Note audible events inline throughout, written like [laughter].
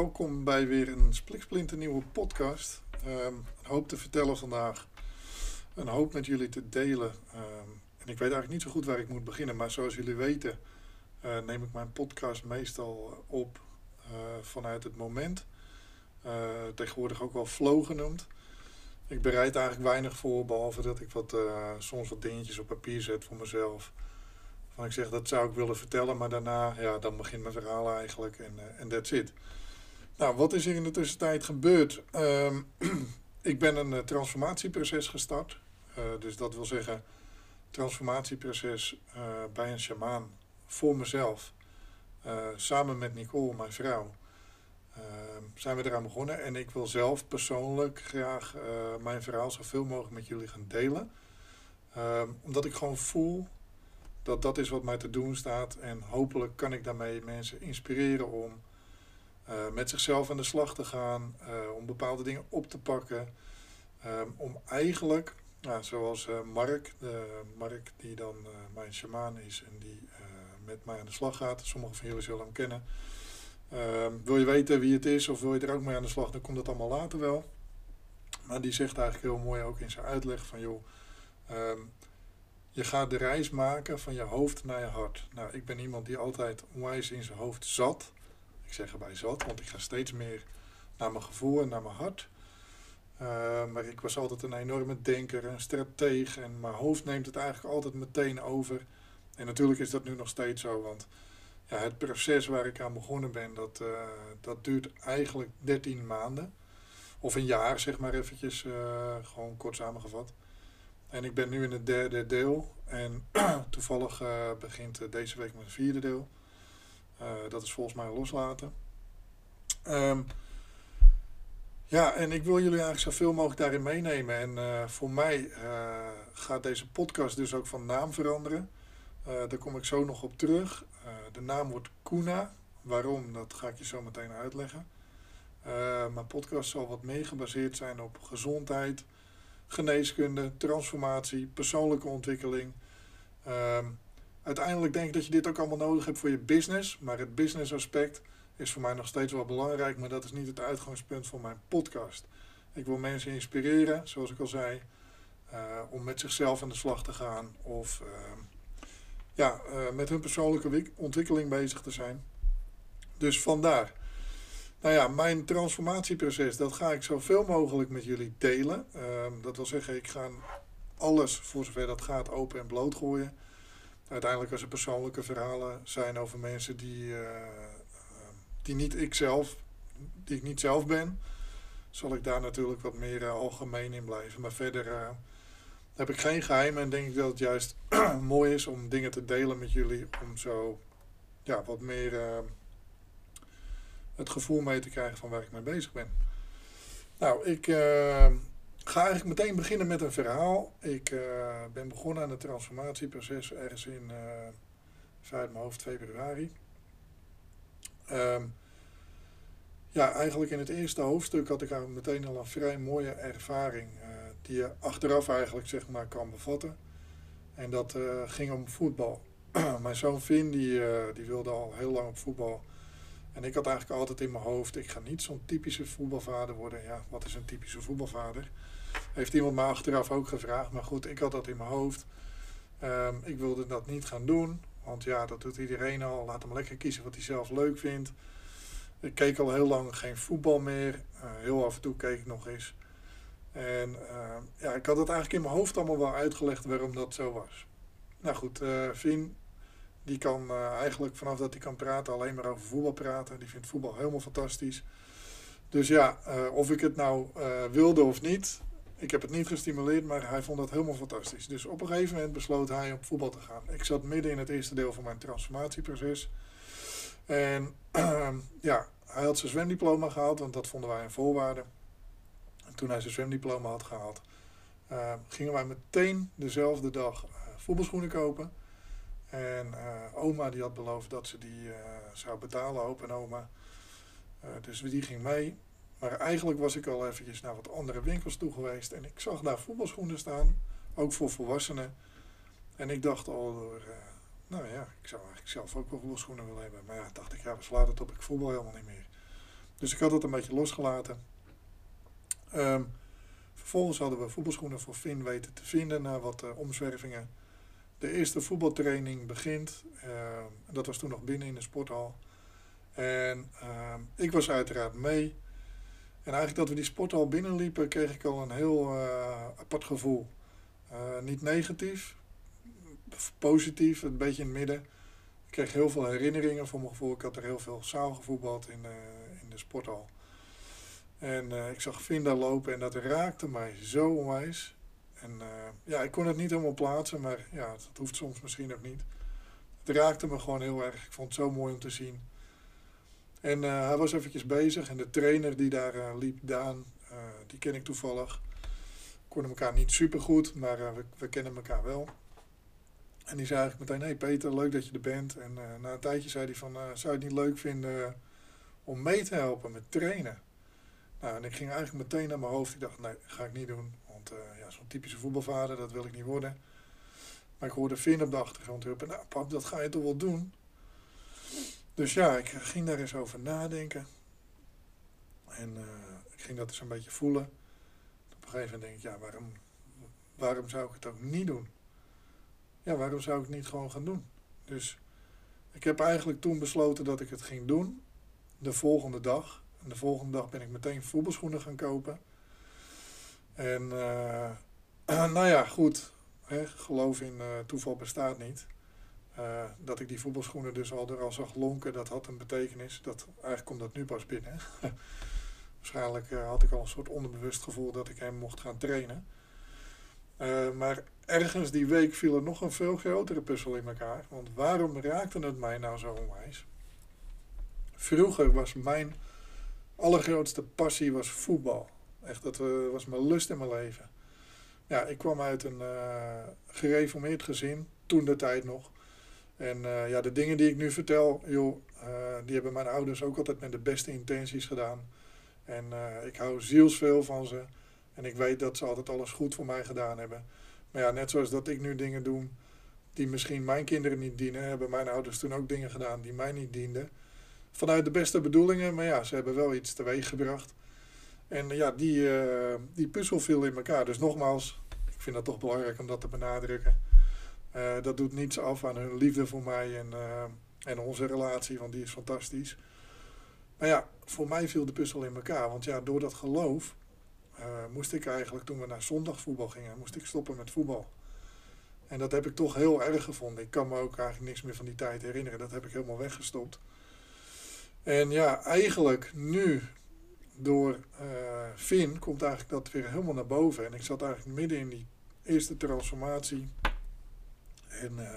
Welkom bij weer een spliksplinter nieuwe podcast. Ehm, een hoop te vertellen vandaag. Een hoop met jullie te delen. Ehm, en ik weet eigenlijk niet zo goed waar ik moet beginnen. Maar zoals jullie weten eh, neem ik mijn podcast meestal op eh, vanuit het moment. Uh, tegenwoordig ook wel flow genoemd. Ik bereid eigenlijk weinig voor, behalve dat ik wat, soms wat dingetjes op papier zet voor mezelf van ik zeg dat zou ik willen vertellen, maar daarna, ja, dan begint mijn verhaal eigenlijk en uh, that's it. Nou, wat is er in de tussentijd gebeurd? Um, [clears throat] ik ben een uh, transformatieproces gestart. Uh, dus dat wil zeggen, transformatieproces bij een shamaan voor mezelf. samen met Nicole, mijn vrouw, ehm, zijn we eraan begonnen. En ik wil zelf persoonlijk graag mijn verhaal zoveel mogelijk met jullie gaan delen. Um, omdat ik gewoon voel dat dat is wat mij te doen staat. En hopelijk kan ik daarmee mensen inspireren om met zichzelf aan de slag te gaan, uh, om bepaalde dingen op te pakken. Um, om eigenlijk, nou, zoals uh, Mark, Mark die dan mijn shamaan is en die met mij aan de slag gaat. Sommigen van jullie zullen hem kennen. Ehm, wil je weten wie het is of wil je er ook mee aan de slag, dan komt dat allemaal later wel. Maar die zegt eigenlijk heel mooi ook in zijn uitleg van joh, um, je gaat de reis maken van je hoofd naar je hart. Nou, ik ben iemand die altijd onwijs in zijn hoofd zat. Ik zeg erbij zat, want ik ga steeds meer naar mijn gevoel en naar mijn hart. Uh, maar ik was altijd een enorme denker, een strateeg. En mijn hoofd neemt het eigenlijk altijd meteen over. En natuurlijk is dat nu nog steeds zo, want ja, het proces waar ik aan begonnen ben, dat, uh, dat duurt eigenlijk 13 maanden. Of een jaar, zeg maar eventjes, uh, gewoon kort samengevat. En ik ben nu in het derde deel. En [clears throat] toevallig begint deze week het vierde deel. Uh, dat is volgens mij loslaten. Um, ja, en ik wil jullie eigenlijk zoveel mogelijk daarin meenemen. En voor mij gaat deze podcast dus ook van naam veranderen. daar kom ik zo nog op terug. de naam wordt Kuna. Waarom, dat ga ik je zo meteen uitleggen. mijn podcast zal wat meer gebaseerd zijn op gezondheid geneeskunde, transformatie, persoonlijke ontwikkeling. Um, uiteindelijk denk ik dat je dit ook allemaal nodig hebt voor je business. Maar het business aspect is voor mij nog steeds wel belangrijk. Maar dat is niet het uitgangspunt van mijn podcast. Ik wil mensen inspireren, zoals ik al zei, uh, om met zichzelf aan de slag te gaan. Of uh, ja, uh, met hun persoonlijke ontwikkeling bezig te zijn. Dus vandaar. Nou ja, mijn transformatieproces, dat ga ik zoveel mogelijk met jullie delen. Um, dat wil zeggen, ik ga alles, voor zover dat gaat, open en bloot gooien. Uiteindelijk als er persoonlijke verhalen zijn over mensen die, uh, die niet ik zelf, die ik niet zelf ben, zal ik daar natuurlijk wat meer uh, algemeen in blijven. Maar verder heb ik geen geheimen en denk ik dat het juist [clears throat] mooi is om dingen te delen met jullie. Om zo ja, wat meer het gevoel mee te krijgen van waar ik mee bezig ben. Nou, ik uh, ga eigenlijk meteen beginnen met een verhaal. Ik uh, ben begonnen aan het transformatieproces ergens in, uh, mijn hoofd, februari. Um, ja, eigenlijk in het eerste hoofdstuk had ik eigenlijk meteen al een vrij mooie ervaring. die je achteraf eigenlijk zeg maar kan bevatten. En dat ging om voetbal. [clears throat] mijn zoon Finn die, die wilde al heel lang op voetbal en ik had eigenlijk altijd in mijn hoofd, ik ga niet zo'n typische voetbalvader worden. Ja, wat is een typische voetbalvader? Heeft iemand me achteraf ook gevraagd. Maar goed, ik had dat in mijn hoofd. Um, ik wilde dat niet gaan doen. Want ja, dat doet iedereen al. Laat hem lekker kiezen wat hij zelf leuk vindt. Ik keek al heel lang geen voetbal meer. Uh, heel af en toe keek ik nog eens. En uh, ja, ik had het eigenlijk in mijn hoofd allemaal wel uitgelegd waarom dat zo was. Nou goed, uh, die kan uh, eigenlijk vanaf dat hij kan praten alleen maar over voetbal praten. Die vindt voetbal helemaal fantastisch. Dus ja, uh, of ik het nou uh, wilde of niet, ik heb het niet gestimuleerd, maar hij vond dat helemaal fantastisch. Dus op een gegeven moment besloot hij op voetbal te gaan. Ik zat midden in het eerste deel van mijn transformatieproces. En ja, hij had zijn zwemdiploma gehaald, want dat vonden wij een voorwaarde. En toen hij zijn zwemdiploma had gehaald, gingen wij meteen dezelfde dag voetbalschoenen kopen. En uh, oma die had beloofd dat ze die uh, zou betalen, opa en oma. Uh, dus die ging mee. Maar eigenlijk was ik al eventjes naar wat andere winkels toe geweest. En ik zag daar voetbalschoenen staan, ook voor volwassenen. En ik dacht al door, nou ja, ik zou eigenlijk zelf ook wel voetbalschoenen willen hebben. Maar ja, dacht ik, ja, we slaan het op, ik voetbal helemaal niet meer. Dus ik had het een beetje losgelaten. Ehm, vervolgens hadden we voetbalschoenen voor Finn weten te vinden na wat uh, omzwervingen. De eerste voetbaltraining begint. Ehm, dat was toen nog binnen in de sporthal. En ehm, ik was uiteraard mee. En eigenlijk dat we die sporthal binnenliepen, kreeg ik al een heel uh, apart gevoel. Uh, niet negatief, positief, een beetje in het midden. Ik kreeg heel veel herinneringen voor mijn gevoel. Ik had er heel veel zaal gevoetbald in, uh, in de sporthal. En ik zag Vinda lopen en dat raakte mij zo onwijs. En uh, ja, ik kon het niet helemaal plaatsen, maar ja, dat hoeft soms misschien ook niet. Het raakte me gewoon heel erg. Ik vond het zo mooi om te zien. En uh, hij was eventjes bezig en de trainer die daar liep, Daan, die ken ik toevallig. We konden elkaar niet super goed, maar we, we kennen elkaar wel. En die zei eigenlijk meteen, hey Peter, leuk dat je er bent. En na een tijdje zei hij van, zou je het niet leuk vinden om mee te helpen met trainen? Nou, en ik ging eigenlijk meteen naar mijn hoofd. Ik dacht, nee, ga ik niet doen. Uh, ja, zo'n typische voetbalvader, dat wil ik niet worden. Maar ik hoorde Finn op de achtergrond roepen, nou pap, dat ga je toch wel doen? Dus ja, ik ging daar eens over nadenken. En ik ging dat eens een beetje voelen. Op een gegeven moment denk ik, ja, waarom, waarom zou ik het ook niet doen? ja, waarom zou ik het niet gewoon gaan doen? Dus ik heb eigenlijk toen besloten dat ik het ging doen. De volgende dag. En de volgende dag ben ik meteen voetbalschoenen gaan kopen. En uh, [clears throat] nou ja, goed. Hè, geloof in uh, toeval bestaat niet. Uh, dat ik die voetbalschoenen dus al er al zag lonken, dat had een betekenis. Dat, eigenlijk komt dat nu pas binnen. [laughs] Waarschijnlijk had ik al een soort onderbewust gevoel dat ik hem mocht gaan trainen. Maar ergens die week viel er nog een veel grotere puzzel in elkaar. Want waarom raakte het mij nou zo onwijs? Vroeger was mijn allergrootste passie was voetbal. Echt, dat uh, was mijn lust in mijn leven. Ja, ik kwam uit een uh, gereformeerd gezin, toen de tijd nog. En ja, de dingen die ik nu vertel, joh, die hebben mijn ouders ook altijd met de beste intenties gedaan. En ik hou zielsveel van ze. En ik weet dat ze altijd alles goed voor mij gedaan hebben. Maar ja, net zoals dat ik nu dingen doe die misschien mijn kinderen niet dienen, hebben mijn ouders toen ook dingen gedaan die mij niet dienden. Vanuit de beste bedoelingen, maar ja, ze hebben wel iets teweeg gebracht. En ja, die, uh, die puzzel viel in elkaar. Dus nogmaals, ik vind dat toch belangrijk om dat te benadrukken. Uh, dat doet niets af aan hun liefde voor mij en, en onze relatie, want die is fantastisch. Maar ja, voor mij viel de puzzel in elkaar. Want ja, door dat geloof moest ik eigenlijk, toen we naar zondagvoetbal gingen, moest ik stoppen met voetbal. En dat heb ik toch heel erg gevonden. Ik kan me ook eigenlijk niks meer van die tijd herinneren. Dat heb ik helemaal weggestopt. En ja, eigenlijk nu, door uh, Finn, komt eigenlijk dat weer helemaal naar boven. En ik zat eigenlijk midden in die eerste transformatie. En uh,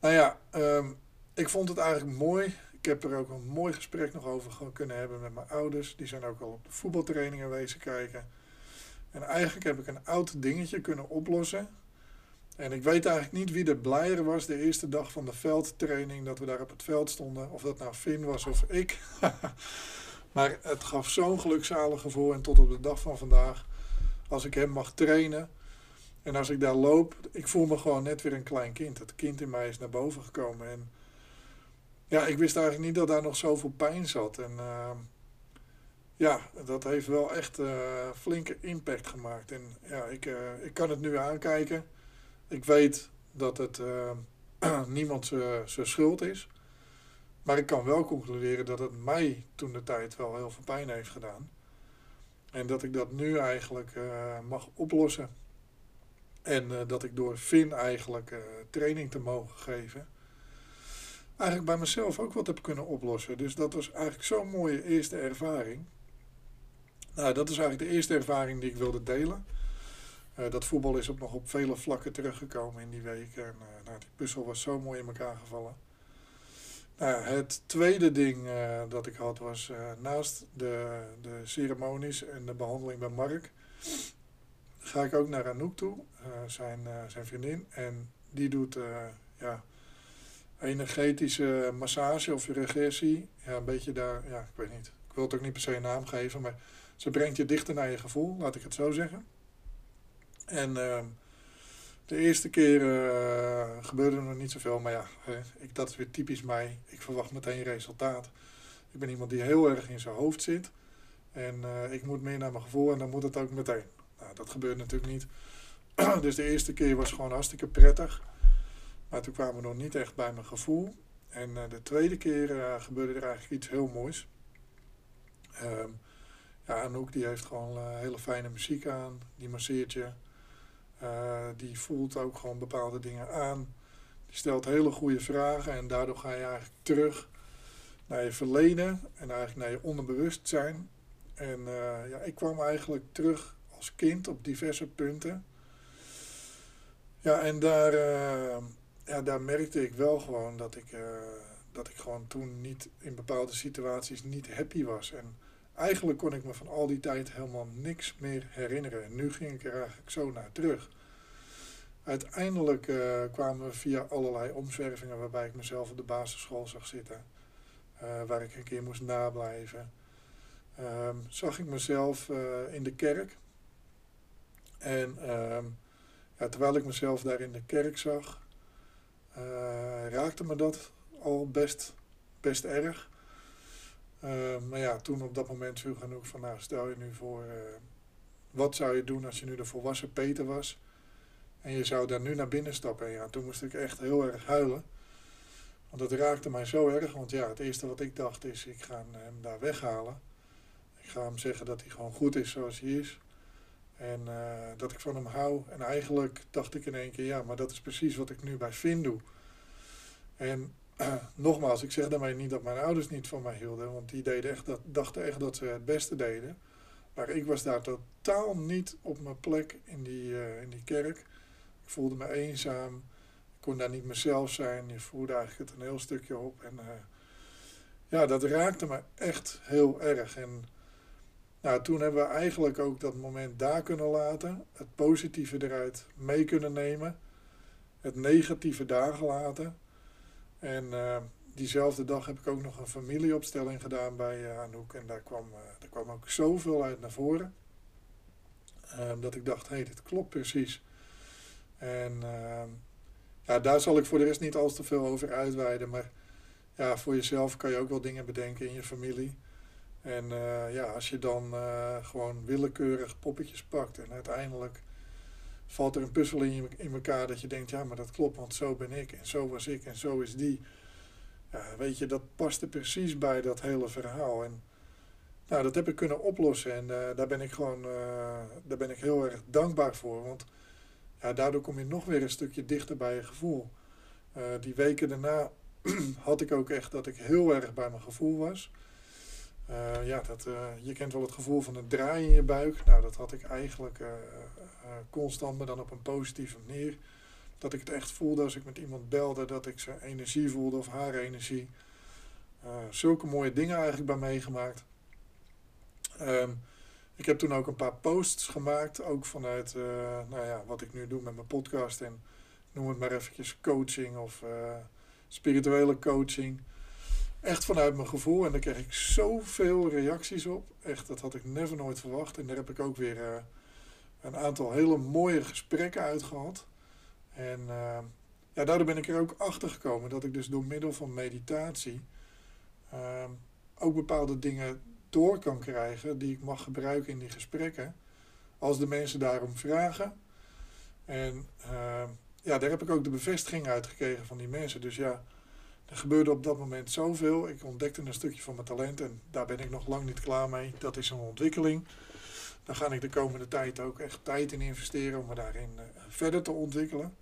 nou ja, um, ik vond het eigenlijk mooi ik heb er ook een mooi gesprek nog over kunnen hebben met mijn ouders. Die zijn ook al op de voetbaltrainingen wezen kijken. En eigenlijk heb ik een oud dingetje kunnen oplossen. En ik weet eigenlijk niet wie er blijer was de eerste dag van de veldtraining dat we daar op het veld stonden. Of dat nou Finn was of ik. [laughs] maar het gaf zo'n gelukzalig gevoel. En tot op de dag van vandaag, als ik hem mag trainen. En als ik daar loop, ik voel me gewoon net weer een klein kind. Het kind in mij is naar boven gekomen. En ja, ik wist eigenlijk niet dat daar nog zoveel pijn zat. En uh, ja, dat heeft wel echt uh, flinke impact gemaakt. En ja, ik, uh, ik kan het nu aankijken. Ik weet dat het [clears throat] niemand zijn schuld is. Maar ik kan wel concluderen dat het mij toen de tijd wel heel veel pijn heeft gedaan. En dat ik dat nu eigenlijk mag oplossen. En dat ik door Finn eigenlijk training te mogen geven eigenlijk bij mezelf ook wat heb kunnen oplossen. Dus dat was eigenlijk zo'n mooie eerste ervaring. Nou, dat is eigenlijk de eerste ervaring die ik wilde delen. Dat voetbal is ook nog op vele vlakken teruggekomen in die week. En nou, die puzzel was zo mooi in elkaar gevallen. Nou, het tweede ding uh, dat ik had was naast de, de ceremonies en de behandeling bij Mark. Ga ik ook naar Anouk toe, zijn, zijn vriendin. En die doet ja, energetische massage of regressie. Ja, een beetje daar, ja, ik weet niet. Ik wil het ook niet per se een naam geven, maar ze brengt je dichter naar je gevoel, laat ik het zo zeggen. En uh, de eerste keer uh, gebeurde er nog niet zoveel, maar ja, ik, dat is weer typisch mij. Ik verwacht meteen resultaat. Ik ben iemand die heel erg in zijn hoofd zit. En uh, ik moet meer naar mijn gevoel en dan moet het ook meteen. Nou, dat gebeurt natuurlijk niet. [clears throat] dus de eerste keer was gewoon hartstikke prettig. Maar toen kwamen we nog niet echt bij mijn gevoel. En uh, de tweede keer gebeurde er eigenlijk iets heel moois. Um, ja, Anouk die heeft gewoon hele fijne muziek aan. Die masseert je. Die voelt ook gewoon bepaalde dingen aan. Die stelt hele goede vragen. En daardoor ga je eigenlijk terug naar je verleden. En eigenlijk naar je onderbewustzijn. En uh, ja, ik kwam eigenlijk terug als kind op diverse punten. Ja, en daar, uh, ja, daar merkte ik wel gewoon dat ik, dat ik gewoon toen niet in bepaalde situaties niet happy was. En eigenlijk kon ik me van al die tijd helemaal niks meer herinneren. En nu ging ik er eigenlijk zo naar terug. Uiteindelijk kwamen we via allerlei omzwervingen waarbij ik mezelf op de basisschool zag zitten. waar ik een keer moest nablijven um, zag ik mezelf uh, in de kerk. En um, ja, terwijl ik mezelf daar in de kerk zag, raakte me dat al best, best erg. Uh, maar ja, toen op dat moment vroeg ook van, nou stel je nu voor, uh, wat zou je doen als je nu de volwassen Peter was? En je zou daar nu naar binnen stappen. En ja, toen moest ik echt heel erg huilen. Want dat raakte mij zo erg. Want ja, het eerste wat ik dacht is, ik ga hem daar weghalen. Ik ga hem zeggen dat hij gewoon goed is zoals hij is. En uh, dat ik van hem hou. En eigenlijk dacht ik in één keer, ja, maar dat is precies wat ik nu bij Finn doe. En [clears throat] nogmaals, ik zeg daarmee niet dat mijn ouders niet van mij hielden. Want die deden echt dat, dachten echt dat ze het beste deden. Maar ik was daar totaal niet op mijn plek in die, uh, in die kerk. Ik voelde me eenzaam. Ik kon daar niet mezelf zijn. Je voelde eigenlijk het een heel stukje op. En ja, dat raakte me echt heel erg. En nou, toen hebben we eigenlijk ook dat moment daar kunnen laten. Het positieve eruit mee kunnen nemen. Het negatieve daar gelaten. En uh, diezelfde dag heb ik ook nog een familieopstelling gedaan bij uh, Anouk. En daar kwam, uh, daar kwam ook zoveel uit naar voren. Ehm, dat ik dacht, hé, hey, dit klopt precies. En ehm, ja, daar zal ik voor de rest niet al te veel over uitweiden. Maar ja, voor jezelf kan je ook wel dingen bedenken in je familie. En uh, ja, als je dan gewoon willekeurig poppetjes pakt en uiteindelijk valt er een puzzel in, in elkaar dat je denkt, ja, maar dat klopt, want zo ben ik en zo was ik en zo is die. Weet je, dat paste precies bij dat hele verhaal. En nou, dat heb ik kunnen oplossen en uh, daar ben ik gewoon, daar ben ik heel erg dankbaar voor, want ja, daardoor kom je nog weer een stukje dichter bij je gevoel. die weken daarna [clears throat] had ik ook echt dat ik heel erg bij mijn gevoel was. Uh, ja, dat, uh, je kent wel het gevoel van een draai in je buik. Nou, dat had ik eigenlijk uh, constant, maar dan op een positieve manier. Dat ik het echt voelde als ik met iemand belde, dat ik zijn energie voelde of haar energie. zulke mooie dingen eigenlijk bij meegemaakt. Um, ik heb toen ook een paar posts gemaakt, ook vanuit nou ja, wat ik nu doe met mijn podcast. En noem het maar eventjes coaching of spirituele coaching echt vanuit mijn gevoel. En daar kreeg ik zoveel reacties op. Echt, dat had ik never nooit verwacht. En daar heb ik ook weer uh, een aantal hele mooie gesprekken uit gehad. En uh, ja, daardoor ben ik er ook achter gekomen dat ik dus door middel van meditatie uh, ook bepaalde dingen door kan krijgen die ik mag gebruiken in die gesprekken. Als de mensen daarom vragen. En ja, daar heb ik ook de bevestiging uit gekregen van die mensen. Dus ja, er gebeurde op dat moment zoveel. Ik ontdekte een stukje van mijn talent en daar ben ik nog lang niet klaar mee. Dat is een ontwikkeling. Daar ga ik de komende tijd ook echt tijd in investeren om me daarin uh, verder te ontwikkelen.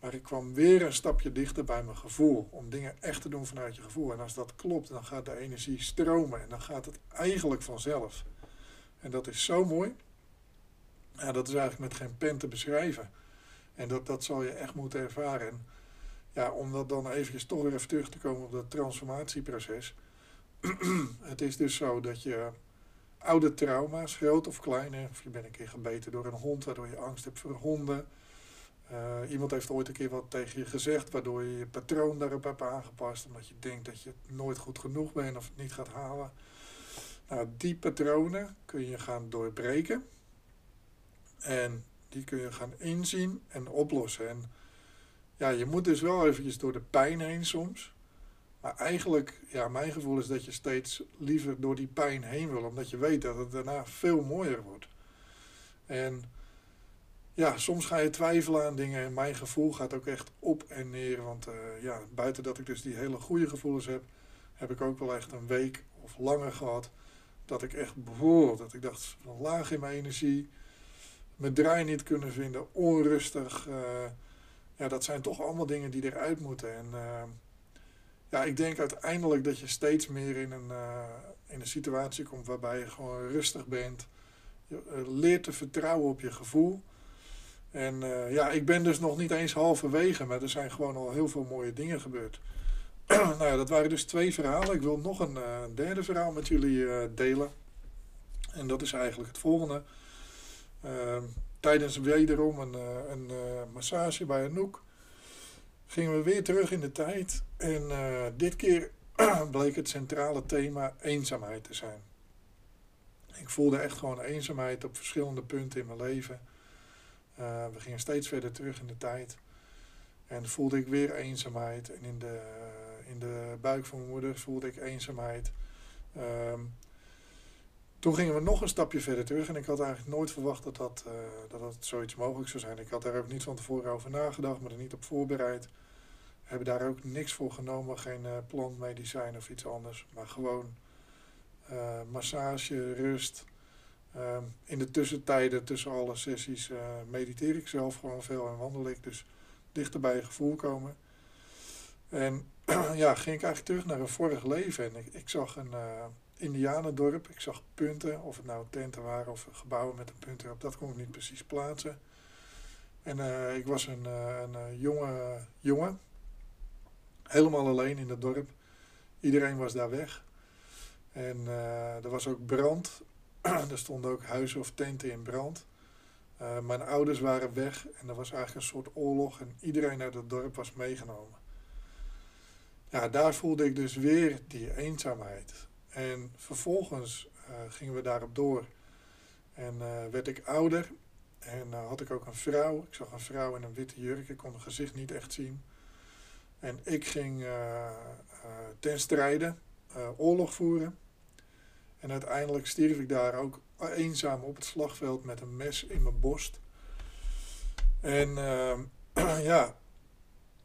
Maar ik kwam weer een stapje dichter bij mijn gevoel. Om dingen echt te doen vanuit je gevoel. En als dat klopt, dan gaat de energie stromen. En dan gaat het eigenlijk vanzelf. En dat is zo mooi. Ja, dat is eigenlijk met geen pen te beschrijven. En dat, dat zal je echt moeten ervaren. Ja, om dat dan eventjes toch weer even terug te komen op dat transformatieproces. [clears throat] het is dus zo dat je oude trauma's, groot of klein, of je bent een keer gebeten door een hond waardoor je angst hebt voor honden. Uh, iemand heeft ooit een keer wat tegen je gezegd, waardoor je je patroon daarop hebt aangepast, omdat je denkt dat je nooit goed genoeg bent of het niet gaat halen. Nou, die patronen kun je gaan doorbreken en die kun je gaan inzien en oplossen. En ja, je moet dus wel eventjes door de pijn heen soms. Maar eigenlijk, ja, mijn gevoel is dat je steeds liever door die pijn heen wil, omdat je weet dat het daarna veel mooier wordt. En ja, soms ga je twijfelen aan dingen en mijn gevoel gaat ook echt op en neer. Want uh, ja, buiten dat ik dus die hele goede gevoelens heb, heb ik ook wel echt een week of langer gehad dat ik echt bijvoorbeeld, dat ik dacht van laag in mijn energie, mijn draai niet kunnen vinden, onrustig. Uh, ja, dat zijn toch allemaal dingen die eruit moeten. En uh, ja, ik denk uiteindelijk dat je steeds meer in een, uh, in een situatie komt waarbij je gewoon rustig bent. Je leert te vertrouwen op je gevoel. En ja, ik ben dus nog niet eens halverwege, maar er zijn gewoon al heel veel mooie dingen gebeurd. [clears throat] nou ja, dat waren dus twee verhalen. Ik wil nog een derde verhaal met jullie delen. En dat is eigenlijk het volgende. Tijdens wederom een, een massage bij Anouk gingen we weer terug in de tijd. En dit keer [clears throat] bleek het centrale thema eenzaamheid te zijn. Ik voelde echt gewoon eenzaamheid op verschillende punten in mijn leven. we gingen steeds verder terug in de tijd. En voelde ik weer eenzaamheid. En in de in de buik van mijn moeder voelde ik eenzaamheid. Ehm, toen gingen we nog een stapje verder terug en ik had eigenlijk nooit verwacht dat dat, uh, dat, dat zoiets mogelijk zou zijn. Ik had daar ook niet van tevoren over nagedacht, maar er niet op voorbereid. We hebben daar ook niks voor genomen, geen uh, plantmedicijn of iets anders, maar gewoon uh, massage, rust. Ehm, in de tussentijden, tussen alle sessies, mediteer ik zelf gewoon veel en wandel ik. Dus dichter bij je gevoel komen. En [clears throat] ja, ging ik eigenlijk terug naar een vorig leven. En ik, ik zag een indianendorp. Ik zag punten, of het nou tenten waren of gebouwen met een punt erop. Dat kon ik niet precies plaatsen. En uh, ik was een, uh, een jonge jongen. Helemaal alleen in het dorp. Iedereen was daar weg. En er was ook brand. [clears throat] er stonden ook huizen of tenten in brand. mijn ouders waren weg en er was eigenlijk een soort oorlog. En iedereen uit het dorp was meegenomen ja, daar voelde ik dus weer die eenzaamheid. En vervolgens uh, gingen we daarop door. En uh, werd ik ouder. En uh, had ik ook een vrouw. Ik zag een vrouw in een witte jurk. Ik kon haar gezicht niet echt zien. En ik ging ten strijde oorlog voeren. En uiteindelijk stierf ik daar ook eenzaam op het slagveld met een mes in mijn borst. En [clears throat] ja,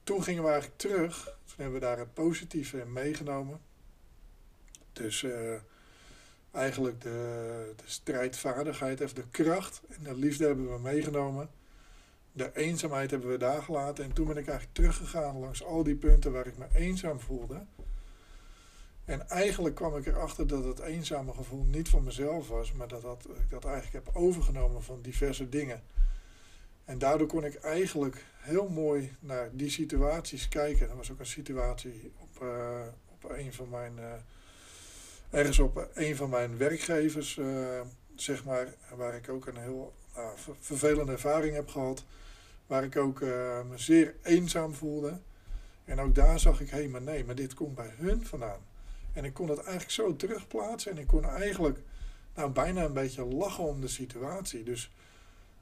toen gingen we eigenlijk terug. Toen hebben we daar het positieve in meegenomen. Dus uh, eigenlijk de, de strijdvaardigheid of de kracht en de liefde hebben we meegenomen. De eenzaamheid hebben we daar gelaten. En toen ben ik eigenlijk teruggegaan langs al die punten waar ik me eenzaam voelde. En eigenlijk kwam ik erachter dat het eenzame gevoel niet van mezelf was, maar dat, dat ik dat eigenlijk heb overgenomen van diverse dingen. En daardoor kon ik eigenlijk heel mooi naar die situaties kijken. Er was ook een situatie op, uh, op een van mijn, uh, ergens op een van mijn werkgevers, uh, zeg maar, waar ik ook een heel vervelende ervaring heb gehad. Waar ik ook me zeer eenzaam voelde. En ook daar zag ik, hé, hey, maar nee, maar dit komt bij hun vandaan. En ik kon het eigenlijk zo terugplaatsen en ik kon eigenlijk nou, bijna een beetje lachen om de situatie. Dus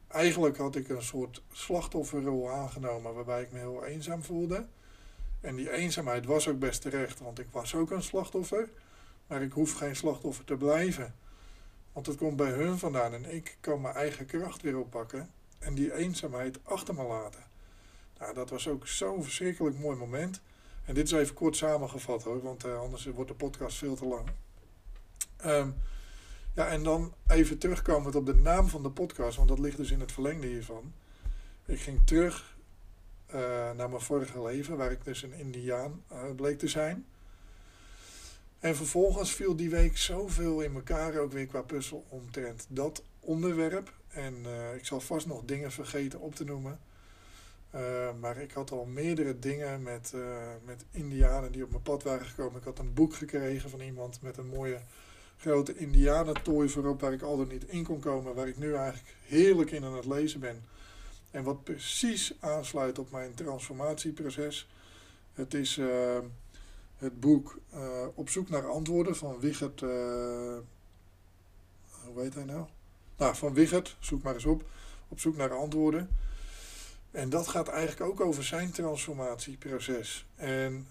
eigenlijk had ik een soort slachtofferrol aangenomen waarbij ik me heel eenzaam voelde. En die eenzaamheid was ook best terecht, want ik was ook een slachtoffer. Maar ik hoef geen slachtoffer te blijven. Want het komt bij hun vandaan en ik kan mijn eigen kracht weer oppakken en die eenzaamheid achter me laten. Nou, dat was ook zo'n verschrikkelijk mooi moment. En dit is even kort samengevat hoor, want uh, anders wordt de podcast veel te lang. Um, ja, en dan even terugkomend op de naam van de podcast, want dat ligt dus in het verlengde hiervan. Ik ging terug uh, naar mijn vorige leven, waar ik dus een Indiaan uh, bleek te zijn. En vervolgens viel die week zoveel in elkaar, ook weer qua puzzel, omtrent dat onderwerp. En uh, ik zal vast nog dingen vergeten op te noemen. maar ik had al meerdere dingen met, met Indianen die op mijn pad waren gekomen. Ik had een boek gekregen van iemand met een mooie grote indianentooi voorop waar ik al niet in kon komen. Waar ik nu eigenlijk heerlijk in aan het lezen ben. En wat precies aansluit op mijn transformatieproces. Het is het boek uh, Op zoek naar antwoorden van Wigert. Uh, hoe heet hij nou? Nou, van Wigert, zoek maar eens op. Op zoek naar antwoorden. En dat gaat eigenlijk ook over zijn transformatieproces. En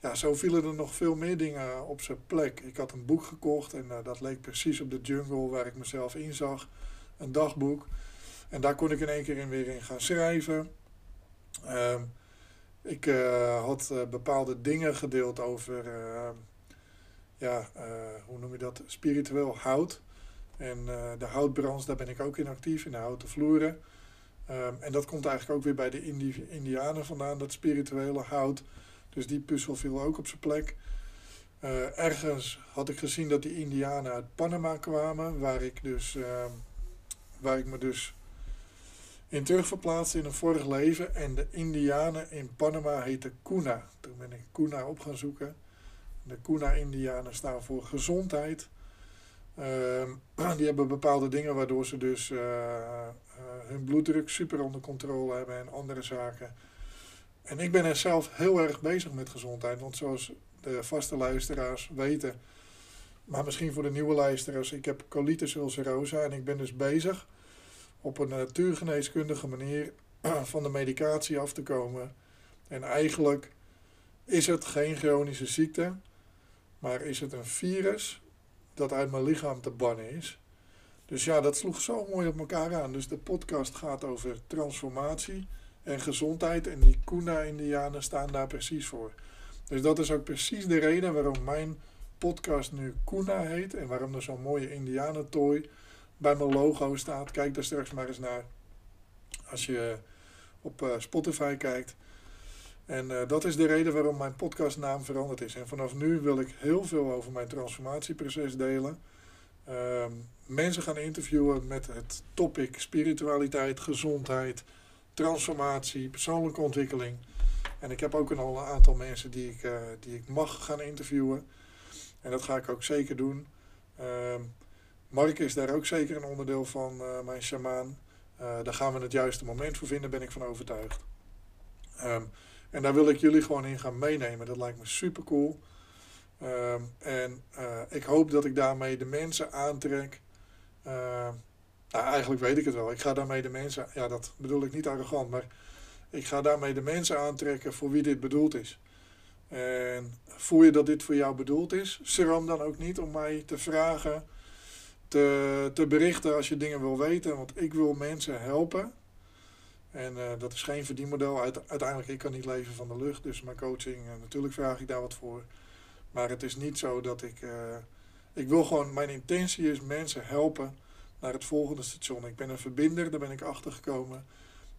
ja, zo vielen er nog veel meer dingen op zijn plek. Ik had een boek gekocht en dat leek precies op de jungle waar ik mezelf in zag. Een dagboek. En daar kon ik in één keer in weer in gaan schrijven. Ehm, ik had bepaalde dingen gedeeld over, ja, hoe noem je dat, spiritueel hout. En de houtbranche, daar ben ik ook in actief, in de houten vloeren. Ehm, en dat komt eigenlijk ook weer bij de Indi Indianen vandaan, dat spirituele hout. Dus die puzzel viel ook op zijn plek. Ergens had ik gezien dat die Indianen uit Panama kwamen, waar ik, dus, ehm, waar ik me dus in terugverplaatste in een vorig leven. En de Indianen in Panama heten Kuna. Toen ben ik Kuna op gaan zoeken. De Kuna-Indianen staan voor gezondheid. Ehm, [clears throat] die hebben bepaalde dingen waardoor ze dus uh, hun bloeddruk super onder controle hebben en andere zaken. En ik ben er zelf heel erg bezig met gezondheid, want zoals de vaste luisteraars weten, maar misschien voor de nieuwe luisteraars, ik heb colitis ulcerosa en ik ben dus bezig op een natuurgeneeskundige manier [clears throat] van de medicatie af te komen. En eigenlijk is het geen chronische ziekte, maar is het een virus dat uit mijn lichaam te bannen is. Dus ja, dat sloeg zo mooi op elkaar aan. Dus de podcast gaat over transformatie en gezondheid. En die Kuna-Indianen staan daar precies voor. Dus dat is ook precies de reden waarom mijn podcast nu Kuna heet. En waarom er zo'n mooie Indianentooi bij mijn logo staat. Kijk daar straks maar eens naar. Als je op uh, Spotify kijkt. En uh, dat is de reden waarom mijn podcastnaam veranderd is. En vanaf nu wil ik heel veel over mijn transformatieproces delen. Um, mensen gaan interviewen met het topic spiritualiteit, gezondheid, transformatie, persoonlijke ontwikkeling. En ik heb ook al een aantal mensen die ik, die ik mag gaan interviewen. En dat ga ik ook zeker doen. Mark is daar ook zeker een onderdeel van, uh, mijn shamaan. Uh, daar gaan we het juiste moment voor vinden, ben ik van overtuigd. Um, en daar wil ik jullie gewoon in gaan meenemen. Dat lijkt me super cool. Um, en uh, ik hoop dat ik daarmee de mensen aantrek. Uh, nou, eigenlijk weet ik het wel. Ik ga daarmee de mensen, ja, dat bedoel ik niet arrogant, maar ik ga daarmee de mensen aantrekken voor wie dit bedoeld is. En voel je dat dit voor jou bedoeld is, schram dan ook niet om mij te vragen, te, te berichten als je dingen wil weten. Want ik wil mensen helpen en uh, dat is geen verdienmodel. Uiteindelijk, ik kan niet leven van de lucht. Dus mijn coaching, uh, natuurlijk vraag ik daar wat voor. Maar het is niet zo dat ik... Uh, ik wil gewoon... Mijn intentie is mensen helpen naar het volgende station. Ik ben een verbinder, daar ben ik achter gekomen.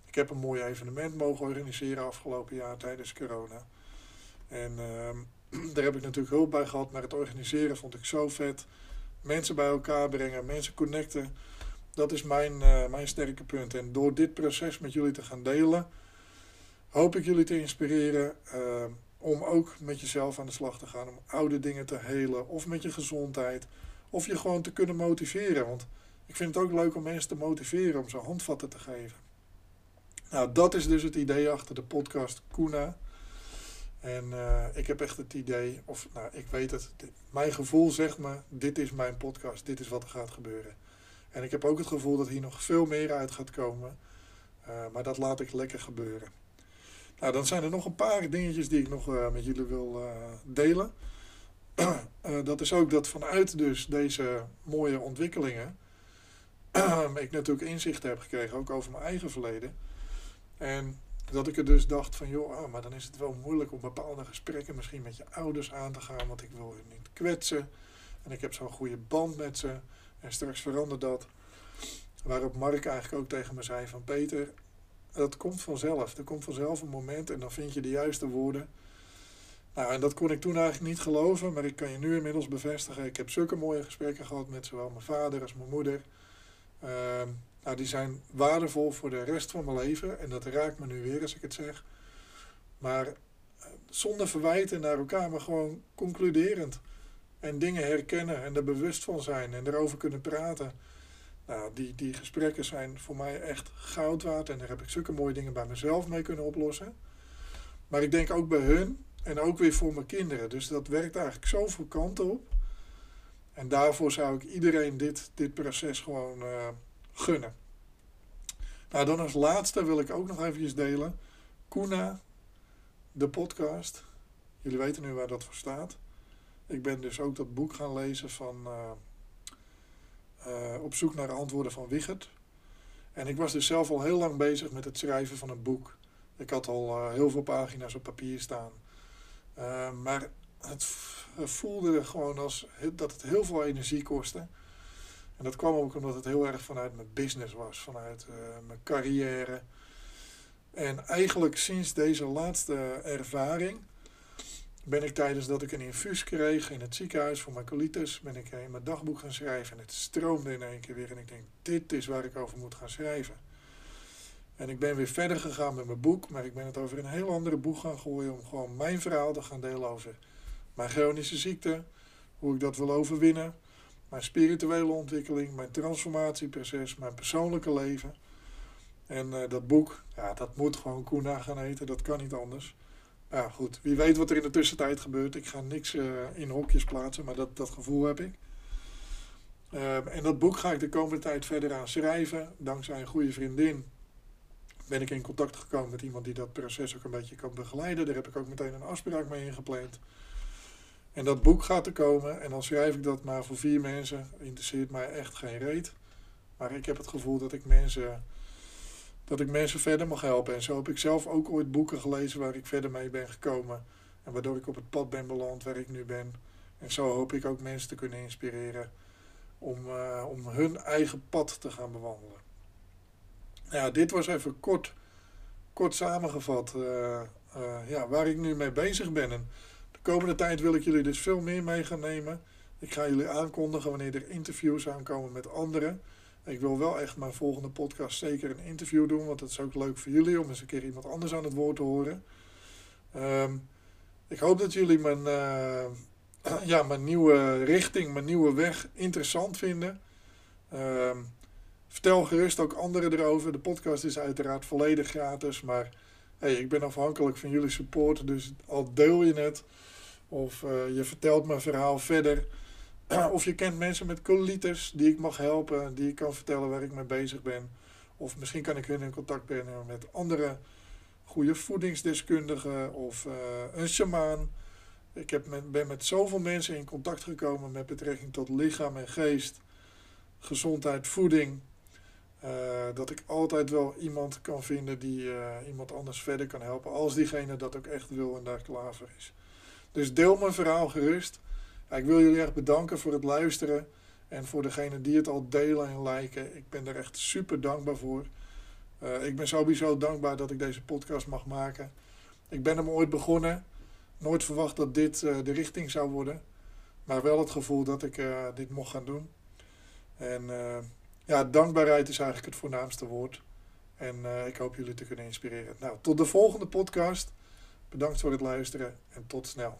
Ik heb een mooi evenement mogen organiseren afgelopen jaar tijdens corona. En ehm, [clears throat] daar heb ik natuurlijk hulp bij gehad. Maar het organiseren vond ik zo vet. Mensen bij elkaar brengen, mensen connecten dat is mijn, uh, mijn sterke punt. En door dit proces met jullie te gaan delen, hoop ik jullie te inspireren uh, om ook met jezelf aan de slag te gaan. Om oude dingen te helen of met je gezondheid. Of je gewoon te kunnen motiveren. Want ik vind het ook leuk om mensen te motiveren, om ze handvatten te geven. Nou, dat is dus het idee achter de podcast Kuna. En uh, ik heb echt het idee, of nou, ik weet het, mijn gevoel zegt me, dit is mijn podcast, dit is wat er gaat gebeuren. En ik heb ook het gevoel dat hier nog veel meer uit gaat komen. Uh, maar dat laat ik lekker gebeuren. Nou, dan zijn er nog een paar dingetjes die ik nog uh, met jullie wil delen. [clears throat] dat is ook dat vanuit dus deze mooie ontwikkelingen [clears throat] ik natuurlijk inzicht heb gekregen, ook over mijn eigen verleden. En dat ik er dus dacht van, joh, ah, maar dan is het wel moeilijk om bepaalde gesprekken misschien met je ouders aan te gaan, want ik wil hun niet kwetsen. En ik heb zo'n goede band met ze. En straks verandert dat. Waarop Mark eigenlijk ook tegen me zei van Peter, dat komt vanzelf. Er komt vanzelf een moment en dan vind je de juiste woorden. Nou, en dat kon ik toen eigenlijk niet geloven, maar ik kan je nu inmiddels bevestigen. Ik heb zulke mooie gesprekken gehad met zowel mijn vader als mijn moeder. Uh, nou, die zijn waardevol voor de rest van mijn leven. En dat raakt me nu weer als ik het zeg. Maar eh, zonder verwijten naar elkaar, maar gewoon concluderend. En dingen herkennen en er bewust van zijn en erover kunnen praten. Nou, die, die gesprekken zijn voor mij echt goud waard. En daar heb ik zulke mooie dingen bij mezelf mee kunnen oplossen. Maar ik denk ook bij hun en ook weer voor mijn kinderen. Dus dat werkt eigenlijk zoveel kanten op. En daarvoor zou ik iedereen dit, dit proces gewoon uh, gunnen. Nou, dan als laatste wil ik ook nog eventjes delen. Kuna, de podcast. Jullie weten nu waar dat voor staat. Ik ben dus ook dat boek gaan lezen van eh, eh, Op zoek naar antwoorden van Wichert. En ik was dus zelf al heel lang bezig met het schrijven van een boek. Ik had al eh, heel veel pagina's op papier staan. maar het voelde gewoon als dat het heel veel energie kostte. En dat kwam ook omdat het heel erg vanuit mijn business was, vanuit mijn carrière. En eigenlijk sinds deze laatste ervaring ben ik tijdens dat ik een infuus kreeg in het ziekenhuis voor mijn colitis, ben ik in mijn dagboek gaan schrijven. En het stroomde in één keer weer. En ik denk, dit is waar ik over moet gaan schrijven. En ik ben weer verder gegaan met mijn boek, maar ik ben het over een heel andere boek gaan gooien om gewoon mijn verhaal te gaan delen over mijn chronische ziekte, hoe ik dat wil overwinnen, mijn spirituele ontwikkeling, mijn transformatieproces, mijn persoonlijke leven. En uh, dat boek, ja, dat moet gewoon Koena gaan eten, dat kan niet anders. Ja, goed. Wie weet wat er in de tussentijd gebeurt. Ik ga niks uh, in hokjes plaatsen, maar dat, dat gevoel heb ik. Uh, en dat boek ga ik de komende tijd verder aan schrijven. Dankzij een goede vriendin ben ik in contact gekomen met iemand die dat proces ook een beetje kan begeleiden. Daar heb ik ook meteen een afspraak mee ingepland. En dat boek gaat er komen en dan schrijf ik dat maar voor vier mensen. Interesseert mij echt geen reet. Maar ik heb het gevoel dat ik mensen dat ik mensen verder mag helpen. En zo heb ik zelf ook ooit boeken gelezen waar ik verder mee ben gekomen. En waardoor ik op het pad ben beland waar ik nu ben. En zo hoop ik ook mensen te kunnen inspireren om, uh, om hun eigen pad te gaan bewandelen. Ja, dit was even kort, kort samengevat uh, uh, ja, waar ik nu mee bezig ben. Komende tijd wil ik jullie dus veel meer mee gaan nemen. Ik ga jullie aankondigen wanneer er interviews aankomen met anderen. Ik wil wel echt mijn volgende podcast zeker een interview doen, want dat is ook leuk voor jullie om eens een keer iemand anders aan het woord te horen. Ehm, ik hoop dat jullie mijn, uh, [clears throat] ja, mijn nieuwe richting, mijn nieuwe weg interessant vinden. Ehm, vertel gerust ook anderen erover. De podcast is uiteraard volledig gratis, maar hey, ik ben afhankelijk van jullie support. Dus al deel je het of uh, je vertelt mijn verhaal verder. [clears throat] of je kent mensen met colitis die ik mag helpen, die ik kan vertellen waar ik mee bezig ben. Of misschien kan ik hun in contact brengen met andere goede voedingsdeskundigen of uh, een shamaan. Ik heb met, ben met zoveel mensen in contact gekomen met betrekking tot lichaam en geest, gezondheid, voeding. Uh, dat ik altijd wel iemand kan vinden die iemand anders verder kan helpen. Als diegene dat ook echt wil en daar klaar voor is. Dus deel mijn verhaal gerust ik wil jullie echt bedanken voor het luisteren. En voor degenen die het al delen en liken. Ik ben er echt super dankbaar voor. Uh, ik ben sowieso dankbaar dat ik deze podcast mag maken. Ik ben hem ooit begonnen. Nooit verwacht dat dit uh, de richting zou worden. Maar wel het gevoel dat ik uh, dit mocht gaan doen. En ja, dankbaarheid is eigenlijk het voornaamste woord. En ik hoop jullie te kunnen inspireren. Nou, tot de volgende podcast. Bedankt voor het luisteren en tot snel.